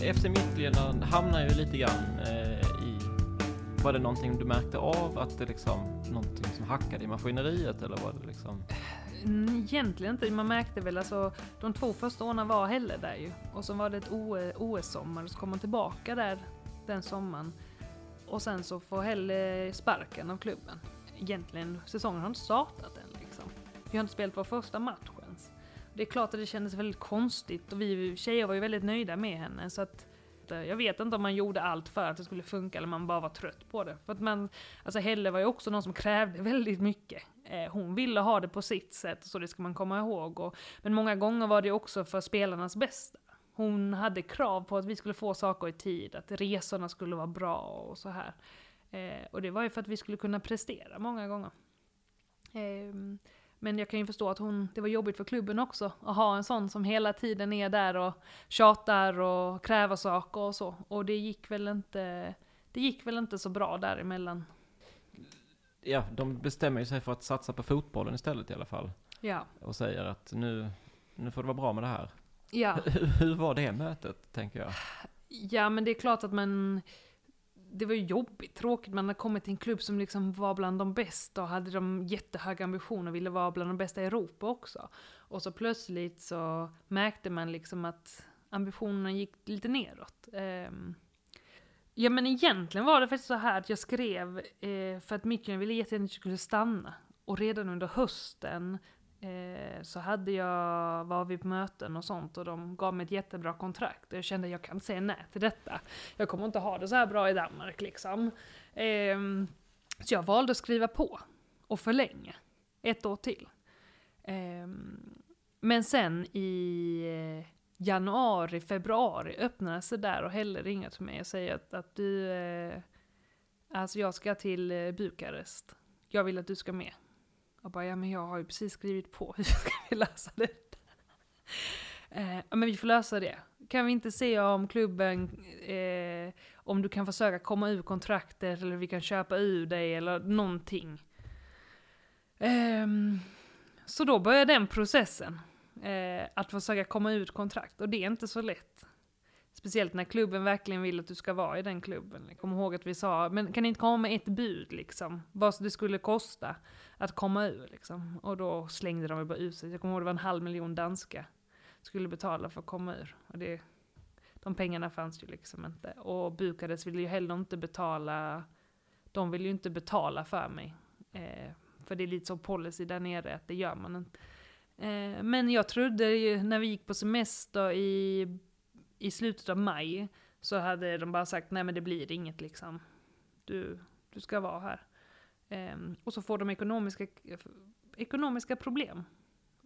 FC Midtjylland hamnar ju lite grann eh, i... Var det någonting du märkte av? Att det liksom, någonting som hackade i maskineriet eller var det liksom? Mm, egentligen inte, man märkte väl alltså, de två första åren var Helle där ju. Och så var det ett OS-sommar, eh, Och så kom man tillbaka där den sommaren. Och sen så får Helle sparken av klubben. Egentligen, säsongen har inte startat än liksom. Vi har inte spelat vår första match. Det är klart att det kändes väldigt konstigt och vi tjejer var ju väldigt nöjda med henne så att eh, jag vet inte om man gjorde allt för att det skulle funka eller man bara var trött på det. För att man, alltså Helle var ju också någon som krävde väldigt mycket. Eh, hon ville ha det på sitt sätt, så det ska man komma ihåg. Och, men många gånger var det också för spelarnas bästa. Hon hade krav på att vi skulle få saker i tid, att resorna skulle vara bra och så här. Eh, och det var ju för att vi skulle kunna prestera många gånger. Ehm, men jag kan ju förstå att hon, det var jobbigt för klubben också att ha en sån som hela tiden är där och tjatar och kräver saker och så. Och det gick väl inte, det gick väl inte så bra däremellan. Ja, de bestämmer ju sig för att satsa på fotbollen istället i alla fall. Ja. Och säger att nu, nu får det vara bra med det här. Ja. Hur var det mötet, tänker jag? Ja, men det är klart att man det var ju jobbigt, tråkigt. Man hade kommit till en klubb som liksom var bland de bästa och hade de jättehöga ambitioner och ville vara bland de bästa i Europa också. Och så plötsligt så märkte man liksom att ambitionerna gick lite neråt. Um, ja men egentligen var det faktiskt så här att jag skrev eh, för att Mikael ville jättegärna att jag skulle stanna. Och redan under hösten Eh, så hade jag, var vi på möten och sånt och de gav mig ett jättebra kontrakt. Och jag kände att jag kan inte säga nej till detta. Jag kommer inte ha det så här bra i Danmark liksom. Eh, så jag valde att skriva på och förlänga ett år till. Eh, men sen i eh, januari, februari öppnade det där och Helle ringer till mig och säger att, att du, eh, alltså jag ska till eh, Bukarest. Jag vill att du ska med. Och bara, ja men jag har ju precis skrivit på, hur ska vi lösa det? eh, men vi får lösa det. Kan vi inte se om klubben, eh, om du kan försöka komma ur kontraktet eller vi kan köpa ur dig eller någonting. Eh, så då börjar den processen. Eh, att försöka komma ur kontrakt och det är inte så lätt. Speciellt när klubben verkligen vill att du ska vara i den klubben. Jag kommer ihåg att vi sa, men kan ni inte komma med ett bud liksom? Vad det skulle kosta att komma ur liksom. Och då slängde de bara ut sig. Jag kommer ihåg det var en halv miljon danska. Skulle betala för att komma ur. Och det, de pengarna fanns ju liksom inte. Och Bukarest ville ju heller inte betala, de ville ju inte betala för mig. Eh, för det är lite så policy där nere att det gör man inte. Eh, men jag trodde ju när vi gick på semester i i slutet av maj så hade de bara sagt nej men det blir inget liksom. Du, du ska vara här. Um, och så får de ekonomiska, ekonomiska problem.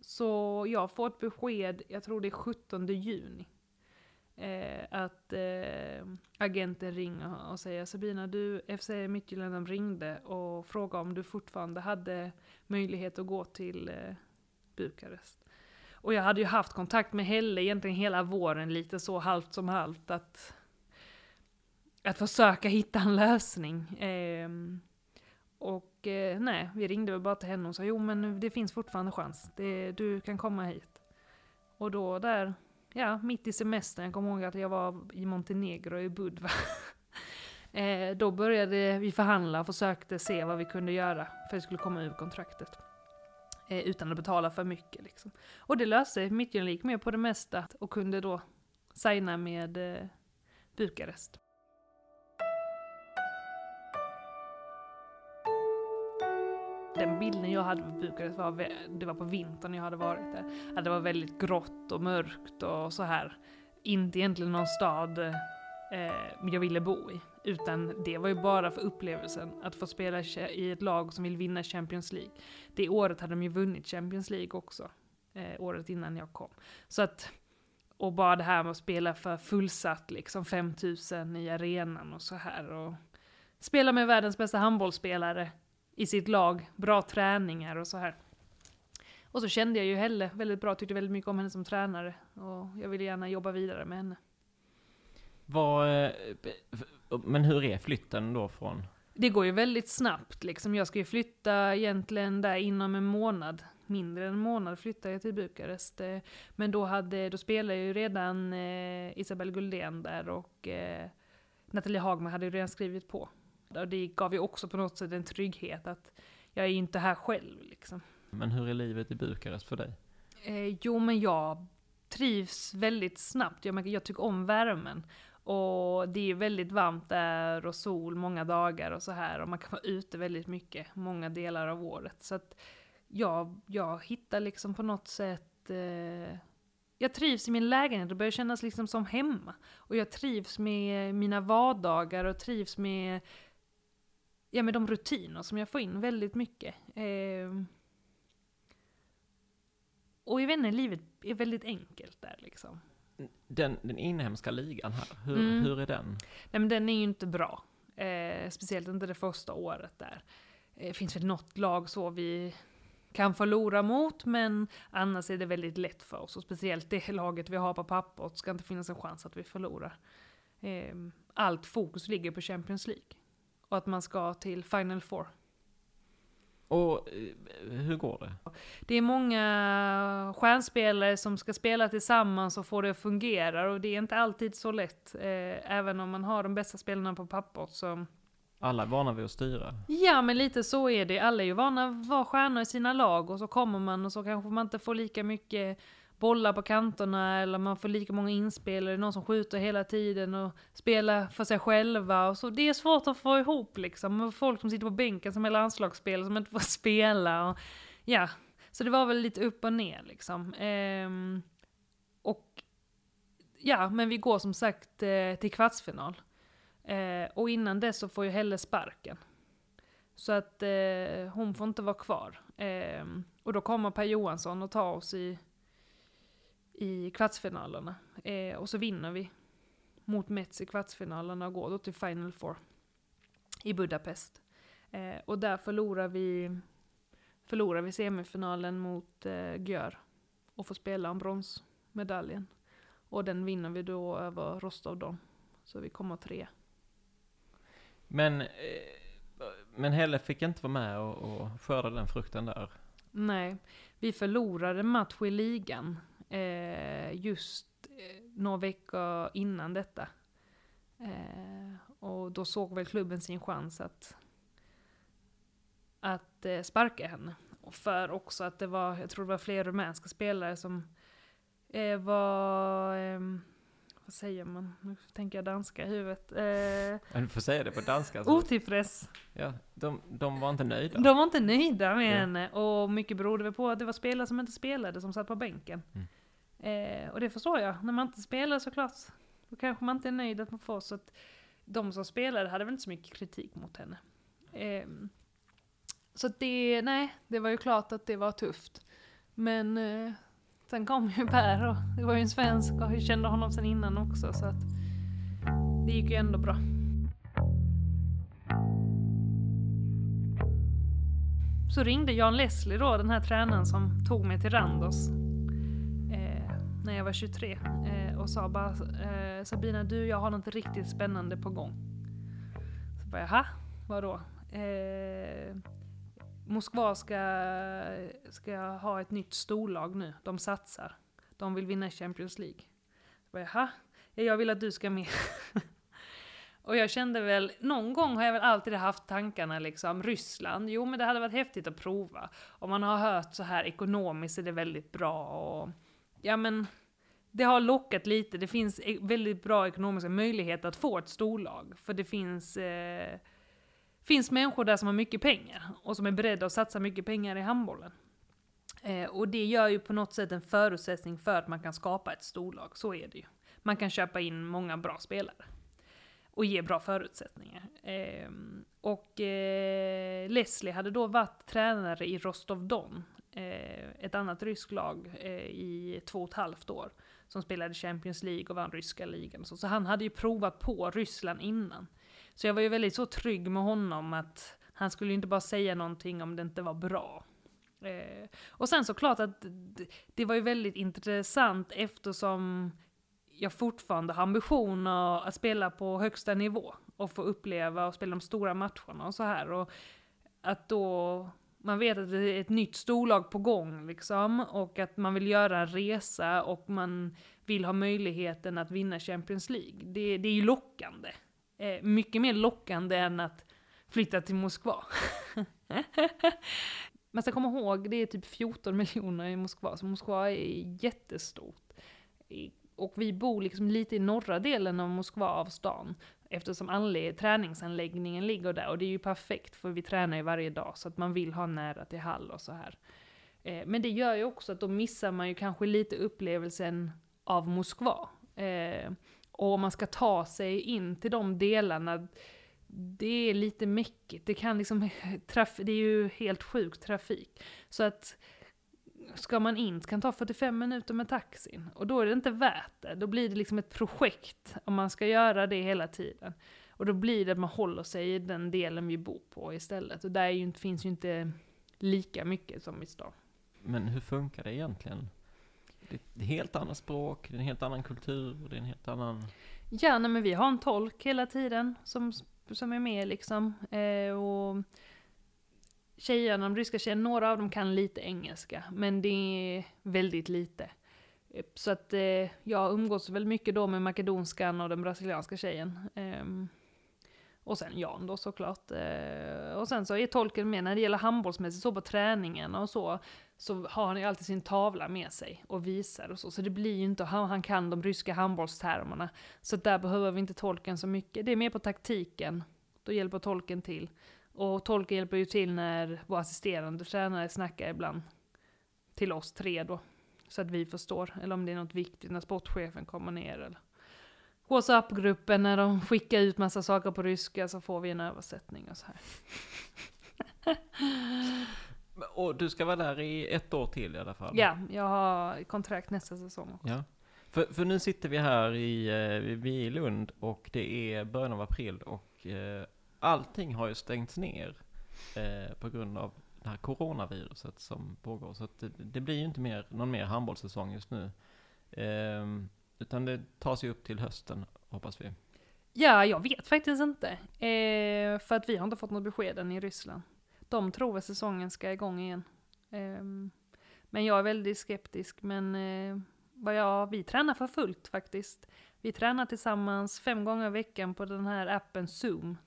Så jag får ett besked, jag tror det är 17 juni. Eh, att eh, agenten ringer och säger Sabina, du, FC Midtjylland ringde och frågade om du fortfarande hade möjlighet att gå till eh, Bukarest. Och jag hade ju haft kontakt med Helle egentligen hela våren, lite så halvt som halvt, att, att försöka hitta en lösning. Eh, och eh, nej, vi ringde väl bara till henne och sa jo men det finns fortfarande chans, det, du kan komma hit. Och då där, ja, mitt i semestern, jag kommer ihåg att jag var i Montenegro i Budva. eh, då började vi förhandla och försökte se vad vi kunde göra för att det skulle komma ur kontraktet. Eh, utan att betala för mycket. Liksom. Och det löste sig. Midtjylland gick med på det mesta och kunde då signa med eh, Bukarest. Den bilden jag hade på Bukarest var, det var på vintern jag hade varit där. Att det var väldigt grått och mörkt och så här. Inte egentligen någon stad eh, jag ville bo i. Utan det var ju bara för upplevelsen att få spela i ett lag som vill vinna Champions League. Det året hade de ju vunnit Champions League också. Eh, året innan jag kom. Så att, och bara det här med att spela för fullsatt liksom 5000 i arenan och så här. Och spela med världens bästa handbollsspelare i sitt lag, bra träningar och så här. Och så kände jag ju Helle väldigt bra, tyckte väldigt mycket om henne som tränare. Och jag ville gärna jobba vidare med henne. Vad, eh, men hur är flytten då från? Det går ju väldigt snabbt liksom. Jag ska ju flytta egentligen där inom en månad. Mindre än en månad flyttar jag till Bukarest. Eh, Men då, hade, då spelade ju redan eh, Isabel Guldén där och eh, Nathalie Hagman hade ju redan skrivit på. Och det gav ju också på något sätt en trygghet att jag är ju inte här själv liksom. Men hur är livet i Bukarest för dig? Eh, jo, men jag trivs väldigt snabbt. Jag, jag tycker om värmen. Och det är väldigt varmt där och sol många dagar och så här. Och man kan vara ute väldigt mycket, många delar av året. Så att jag, jag hittar liksom på något sätt... Eh, jag trivs i min lägenhet det börjar kännas liksom som hemma. Och jag trivs med mina vardagar och trivs med, ja, med de rutiner som jag får in väldigt mycket. Eh, och jag vet inte, livet är väldigt enkelt där liksom. Den, den inhemska ligan här, hur, Mm. hur är den? Nej men den är ju inte bra. Eh, speciellt inte det första året där. Det finns väl något lag så vi kan förlora mot, men annars är det väldigt lätt för oss. Och speciellt det laget vi har på pappret ska inte finnas en chans att vi förlorar. Eh, allt fokus ligger på Champions League. Och att man ska till Final Four. Och eh, hur går det? Det är många stjärnspelare som ska spela tillsammans och få det att fungera och det är inte alltid så lätt. Eh, även om man har de bästa spelarna på pappret så... Alla är vana vid att styra. Ja, men lite så är det. Alla är ju vana att vara stjärnor i sina lag och så kommer man och så kanske man inte får lika mycket bollar på kanterna eller man får lika många inspel någon som skjuter hela tiden och spelar för sig själva och så. Det är svårt att få ihop liksom. Folk som sitter på bänken som är landslagsspelare som inte får spela och ja. Så det var väl lite upp och ner liksom. Ehm, och ja, men vi går som sagt eh, till kvartsfinal. Eh, och innan dess så får ju Helle sparken. Så att eh, hon får inte vara kvar. Ehm, och då kommer Per Johansson och tar oss i, i kvartsfinalerna. Eh, och så vinner vi mot Mets i kvartsfinalerna och går då till Final Four i Budapest. Eh, och där förlorar vi, förlorar vi semifinalen mot eh, Gör och får spela om bronsmedaljen. Och den vinner vi då över Rostov Don. Så vi kommer tre. Men, eh, men Helle fick inte vara med och, och skörda den frukten där. Nej, vi förlorade match i ligan Eh, just eh, några veckor innan detta. Eh, och då såg väl klubben sin chans att, att eh, sparka henne. Och för också att det var, jag tror det var fler rumänska spelare som eh, var, eh, vad säger man, nu tänker jag danska i huvudet, eh, Du får säga det på danska. Oh, Så, otillfreds. ja, de, de var inte nöjda. De var inte nöjda med Ja. henne och mycket berodde väl på att det var spelare som inte spelade som satt på bänken. Mm. Eh, och det förstår jag, när man inte spelar såklart, då kanske man inte är nöjd att man får så att de som spelade hade väl inte så mycket kritik mot henne. Eh, så det, nej, det var ju klart att det var tufft. Men eh, sen kom ju Per och det var ju en svensk och jag kände honom sen innan också så att det gick ju ändå bra. Så ringde Jan Leslie då, den här tränaren som tog mig till Randos eh, när jag var 23 eh, och sa bara eh, Sabina du jag har något riktigt spännande på gång. Så bara jaha, vadå? Eh, Moskva ska, ska ha ett nytt storlag nu, de satsar. De vill vinna Champions League. Så bara, jaha, jag vill att du ska med. Och jag kände väl, någon gång har jag väl alltid haft tankarna liksom, Ryssland, jo men det hade varit häftigt att prova. Om man har hört så här ekonomiskt är det väldigt bra och ja men det har lockat lite. Det finns e-, väldigt bra ekonomiska möjligheter att få ett storlag. För det finns, eh, finns människor där som har mycket pengar och som är beredda att satsa mycket pengar i handbollen. Eh, och det gör ju på något sätt en förutsättning för att man kan skapa ett storlag. Så är det ju. Man kan köpa in många bra spelare och ge bra förutsättningar. Eh, och eh, Leslie hade då varit tränare i Rostov-Don, eh, ett annat ryskt lag, eh, i två och ett halvt år. Som spelade Champions League och vann ryska ligan. Så, så han hade ju provat på Ryssland innan. Så jag var ju väldigt så trygg med honom att han skulle ju inte bara säga någonting om det inte var bra. Eh, och sen såklart att det var ju väldigt intressant eftersom jag fortfarande har ambitioner att spela på högsta nivå och få uppleva och spela de stora matcherna och så här. Och att då man vet att det är ett nytt storlag på gång liksom och att man vill göra en resa och man vill ha möjligheten att vinna Champions League. Det, det är ju lockande. Eh, mycket mer lockande än att flytta till Moskva. man ska komma ihåg, det är typ 14 miljoner i Moskva, så Moskva är jättestort. Och vi bor liksom lite i norra delen av Moskva, av stan. Eftersom anled- träningsanläggningen ligger där. Och det är ju perfekt, för vi tränar ju varje dag. Så att man vill ha nära till hall och så här. Eh, men det gör ju också att då missar man ju kanske lite upplevelsen av Moskva. Eh, och om man ska ta sig in till de delarna, det är lite mäckigt. Det kan liksom, det är ju helt sjuk trafik. Så att ska man in, kan ta 45 minuter med taxin. Och då är det inte värt det. Då blir det liksom ett projekt om man ska göra det hela tiden. Och då blir det att man håller sig i den delen vi bor på istället. Och där ju, finns ju inte lika mycket som i stan. Men hur funkar det egentligen? Det är ett helt annat språk, det är en helt annan kultur, det är en helt annan... Ja, nej, men vi har en tolk hela tiden som, som är med liksom. Eh, och tjejerna, de ryska tjejerna, några av dem kan lite engelska, men det är väldigt lite. Så att eh, jag umgås väl mycket då med makedonskan och den brasilianska tjejen. Eh, och sen Jan då såklart. Eh, och sen så är tolken med när det gäller handbollsmässigt, så på träningen och så, så har han ju alltid sin tavla med sig och visar och så. Så det blir ju inte, han, han kan de ryska handbollstermerna. Så där behöver vi inte tolken så mycket. Det är mer på taktiken, då hjälper tolken till. Och tolken hjälper ju till när vår assisterande tränare snackar ibland till oss tre då. Så att vi förstår, eller om det är något viktigt när sportchefen kommer ner. Eller WhatsApp-gruppen när de skickar ut massa saker på ryska så får vi en översättning och så här. och du ska vara där i ett år till i alla fall? Ja, jag har kontrakt nästa säsong också. Ja. För, för nu sitter vi här i, eh, vi är i Lund och det är början av april och eh, allting har ju stängts ner eh, på grund av det här coronaviruset som pågår. Så det, det, blir ju inte mer, någon mer handbollssäsong just nu. Eh, utan det tas ju upp till hösten, hoppas vi. Ja, jag vet faktiskt inte. Eh, för att vi har inte fått något besked än i Ryssland. De tror att säsongen ska igång igen. Eh, men jag är väldigt skeptisk, men eh, vad jag, vi tränar för fullt faktiskt. Vi tränar tillsammans fem gånger i veckan på den här appen Zoom.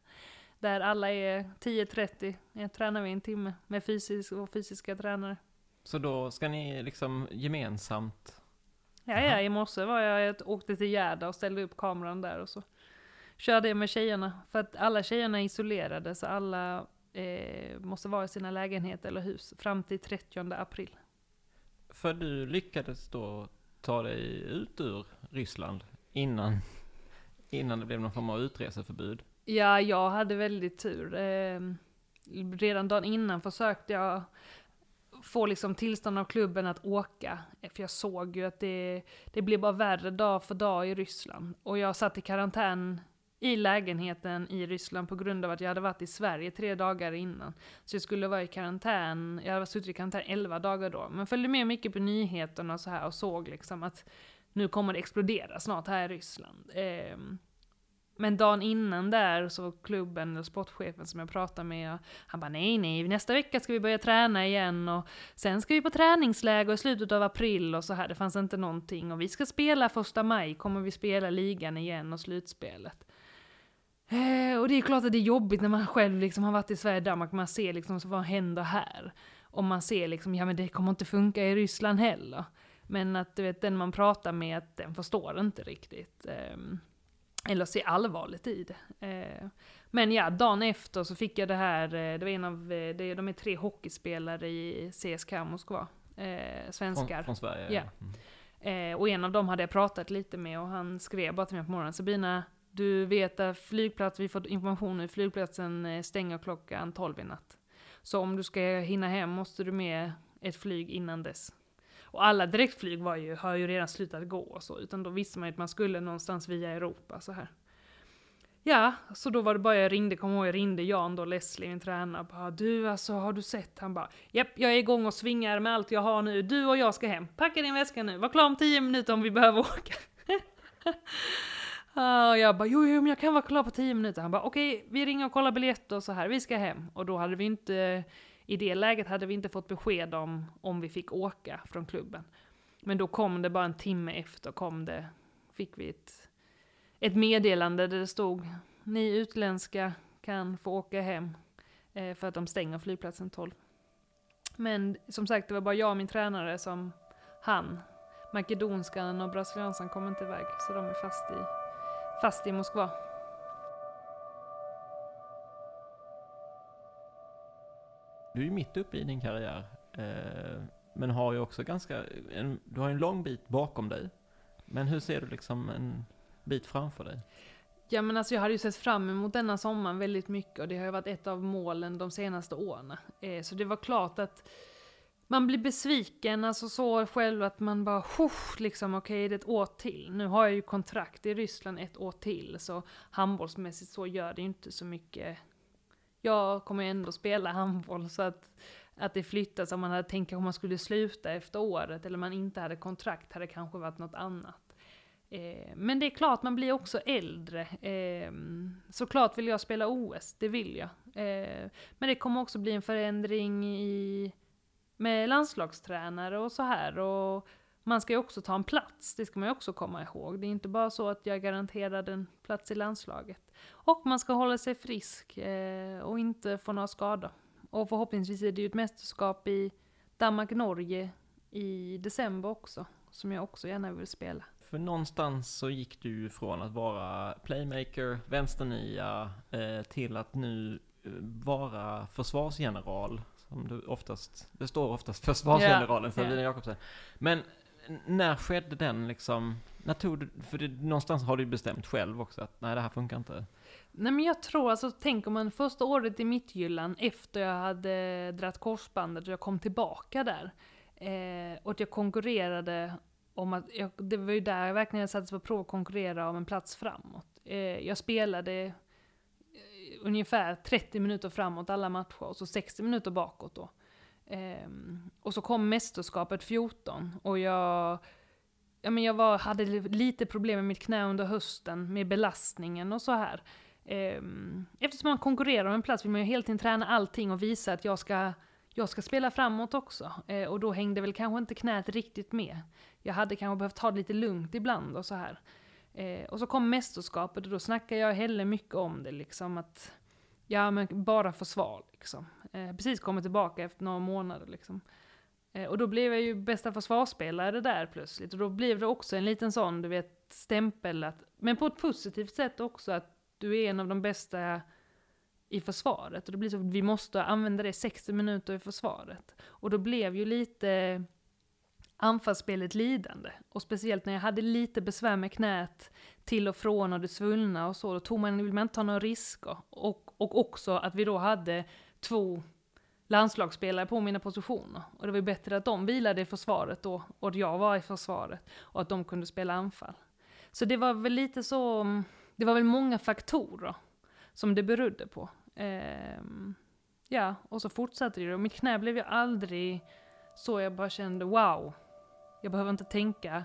Där alla är 10-30, jag tränar vi en timme med fysisk och fysiska tränare. Så då ska ni liksom gemensamt? Ja, ja, i morse var jag, jag åkte till Gärda och ställde upp kameran där och så körde jag med tjejerna. För att alla tjejerna är isolerade så alla eh, måste vara i sina lägenheter eller hus fram till 30 april. För du lyckades då ta dig ut ur Ryssland innan, innan det blev någon form av utreseförbud? Ja, jag hade väldigt tur. Eh, redan dagen innan försökte jag få liksom tillstånd av klubben att åka. För jag såg ju att det, det blev bara värre dag för dag i Ryssland. Och jag satt i karantän i lägenheten i Ryssland på grund av att jag hade varit i Sverige tre dagar innan. Så jag skulle vara i karantän, jag hade suttit i karantän 11 dagar då. Men följde med mycket på nyheterna och så här och såg liksom att nu kommer det explodera snart här i Ryssland. Eh, men dagen innan där så klubben eller sportchefen som jag pratade med, han bara nej nej, nästa vecka ska vi börja träna igen och sen ska vi på träningsläger i slutet av april och så här. Det fanns inte någonting och vi ska spela första maj, kommer vi spela ligan igen och slutspelet. Eh, och det är klart att det är jobbigt när man själv liksom har varit i Sverige och Danmark, man ser liksom vad händer här. Och man ser liksom, ja men det kommer inte funka i Ryssland heller. Men att du vet, den man pratar med, den förstår inte riktigt. Eh, eller ser allvarligt i det. Eh, men ja, dagen efter så fick jag det här, eh, det var en av, eh, det, de är tre hockeyspelare i CSKA Moskva. Eh, svenskar. Från, från Sverige? Ja. Mm. Eh, och en av dem hade jag pratat lite med och han skrev bara till mig på morgonen, Sabina, du vet att flygplats, vi fått information nu, flygplatsen stänger klockan 12 i natt. Så om du ska hinna hem måste du med ett flyg innan dess. Och alla direktflyg var ju, har ju redan slutat gå och så, utan då visste man ju att man skulle någonstans via Europa så här. Ja, så då var det bara jag ringde, kom ihåg jag ringde Jan då, Leslie, min tränare, bara du alltså har du sett? Han bara japp, jag är igång och svingar med allt jag har nu, du och jag ska hem, packa din väska nu, var klar om tio minuter om vi behöver åka. och ah, jag bara jo, jo, men jag kan vara klar på tio minuter. Han bara okej, okay, vi ringer och kollar biljetter och så här, vi ska hem. Och då hade vi inte, i det läget hade vi inte fått besked om om vi fick åka från klubben. Men då kom det bara en timme efter, kom det, fick vi ett ett meddelande där det stod ni utländska kan få åka hem eh, för att de stänger flygplatsen 12. Men som sagt, det var bara jag och min tränare som han. Makedonskan och brasilianskan kom inte iväg, så de är fast i, fast i Moskva. Du är ju mitt uppe i din karriär, eh, men har ju också ganska, en, du har en lång bit bakom dig. Men hur ser du liksom en bit framför dig? Ja men alltså jag hade ju sett fram emot denna sommaren väldigt mycket och det har ju varit ett av målen de senaste åren. Eh, så det var klart att man blir besviken, alltså så själv att man bara liksom okej okay, det är ett år till. Nu har jag ju kontrakt i Ryssland ett år till så handbollsmässigt så gör det ju inte så mycket. Jag kommer ju ändå spela handboll så att att det flyttas, om man hade tänkt att man skulle sluta efter året eller man inte hade kontrakt hade det kanske varit något annat. Eh, men det är klart, man blir också äldre. Eh, såklart vill jag spela OS, det vill jag. Eh, men det kommer också bli en förändring i, med landslagstränare och så här. Och man ska ju också ta en plats, det ska man ju också komma ihåg. Det är inte bara så att jag är garanterad en plats i landslaget. Och man ska hålla sig frisk eh, och inte få några skador. Och förhoppningsvis är det ju ett mästerskap i Danmark-Norge i december också, som jag också gärna vill spela. För någonstans så gick du från att vara playmaker, vänsternia, eh, till att nu eh, vara försvarsgeneral. Som du oftast, det står oftast försvarsgeneralen yeah. Sabina yeah. Jakobsen. Men när skedde den liksom, när tog du, för det, någonstans har du bestämt själv också att nej det här funkar inte. Nej men jag tror, alltså tänk om man första året i Mittgyllan efter jag hade dratt korsbandet och jag kom tillbaka där. Eh, och att jag konkurrerade om att, jag, det var ju där jag verkligen sattes på prov att konkurrera om en plats framåt. Eh, jag spelade eh, ungefär 30 minuter framåt alla matcher, och så 60 minuter bakåt då. Eh, och så kom mästerskapet 14, och jag, ja, men jag var, hade lite problem med mitt knä under hösten, med belastningen och så här. Ehm, eftersom man konkurrerar om en plats vill man ju hela tiden träna allting och visa att jag ska jag ska spela framåt också. Eh, och då hängde väl kanske inte knät riktigt med. Jag hade kanske behövt ta det lite lugnt ibland och så här. Eh, och så kom mästerskapet och då snackade jag heller mycket om det liksom att, ja men bara försvar liksom. Eh, precis kommit tillbaka efter några månader liksom. Eh, och då blev jag ju bästa försvarsspelare där plötsligt. Och då blev det också en liten sån, du vet, stämpel att, men på ett positivt sätt också, att du är en av de bästa i försvaret. Och det blir så att vi måste använda det 60 minuter i försvaret. Och då blev ju lite anfallsspelet lidande. Och speciellt när jag hade lite besvär med knät till och från och det svullna och så, då tog man, vill man inte ta några risker. Och, och också att vi då hade två landslagsspelare på mina positioner. Och det var ju bättre att de vilade i försvaret då, och att jag var i försvaret. Och att de kunde spela anfall. Så det var väl lite så, det var väl många faktorer som det berodde på. Ehm, ja, och så fortsatte det. Och mitt knä blev ju aldrig så jag bara kände wow, jag behöver inte tänka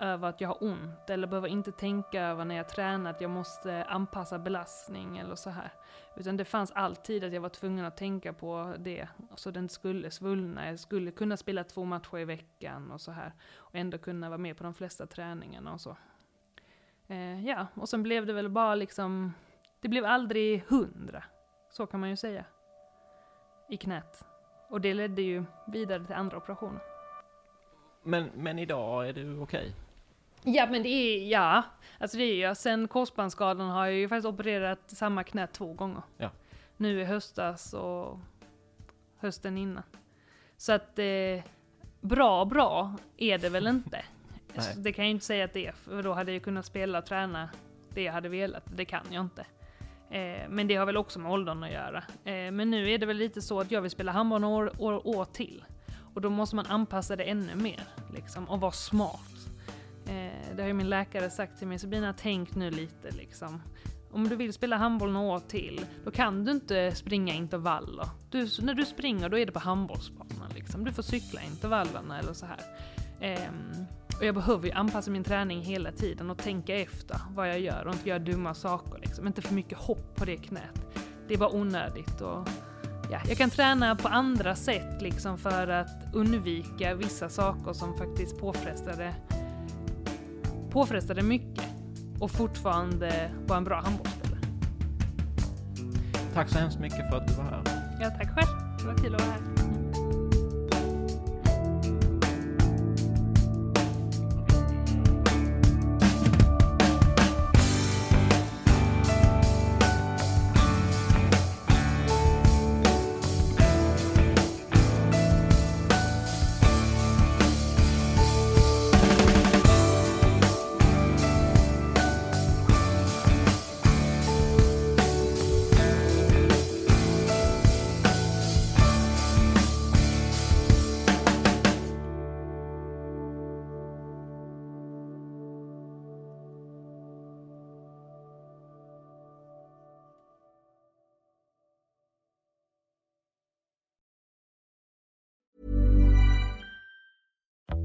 över att jag har ont, eller behöver inte tänka över när jag tränar att jag måste anpassa belastning eller så här. Utan det fanns alltid att jag var tvungen att tänka på det, så den skulle svullna, jag skulle kunna spela två matcher i veckan och så här. Och ändå kunna vara med på de flesta träningarna och så. Eh, ja, och sen blev det väl bara liksom, det blev aldrig hundra. Så kan man ju säga. I knät. Och det ledde ju vidare till andra operationer. Men, men idag är du okej? Ja men det är, ja. Alltså det är ju, sen korsbandsskadan har jag ju faktiskt opererat samma knä två gånger. Ja. Nu i höstas och hösten innan. Så att eh, bra, bra är det väl inte. Det kan jag inte säga att det är, för då hade jag kunnat spela och träna det jag hade velat. Det kan jag inte. Eh, men det har väl också med åldern att göra. Eh, men nu är det väl lite så att jag vill spela handboll några år, år, år till. Och då måste man anpassa det ännu mer, liksom, och vara smart. Det har ju min läkare sagt till mig, Sabina tänk nu lite liksom. Om du vill spela handboll några år till, då kan du inte springa intervaller. Du, när du springer, då är det på handbollsbanan liksom. Du får cykla intervallerna eller så här. Ehm, och jag behöver ju anpassa min träning hela tiden och tänka efter vad jag gör och inte göra dumma saker liksom. Inte för mycket hopp på det knät. Det är bara onödigt och ja, jag kan träna på andra sätt liksom för att undvika vissa saker som faktiskt påfrestade, påfrestade mycket och fortfarande vara en bra handbollsspelare. Tack så hemskt mycket för att du var här. Ja, tack själv. Det var kul att vara här.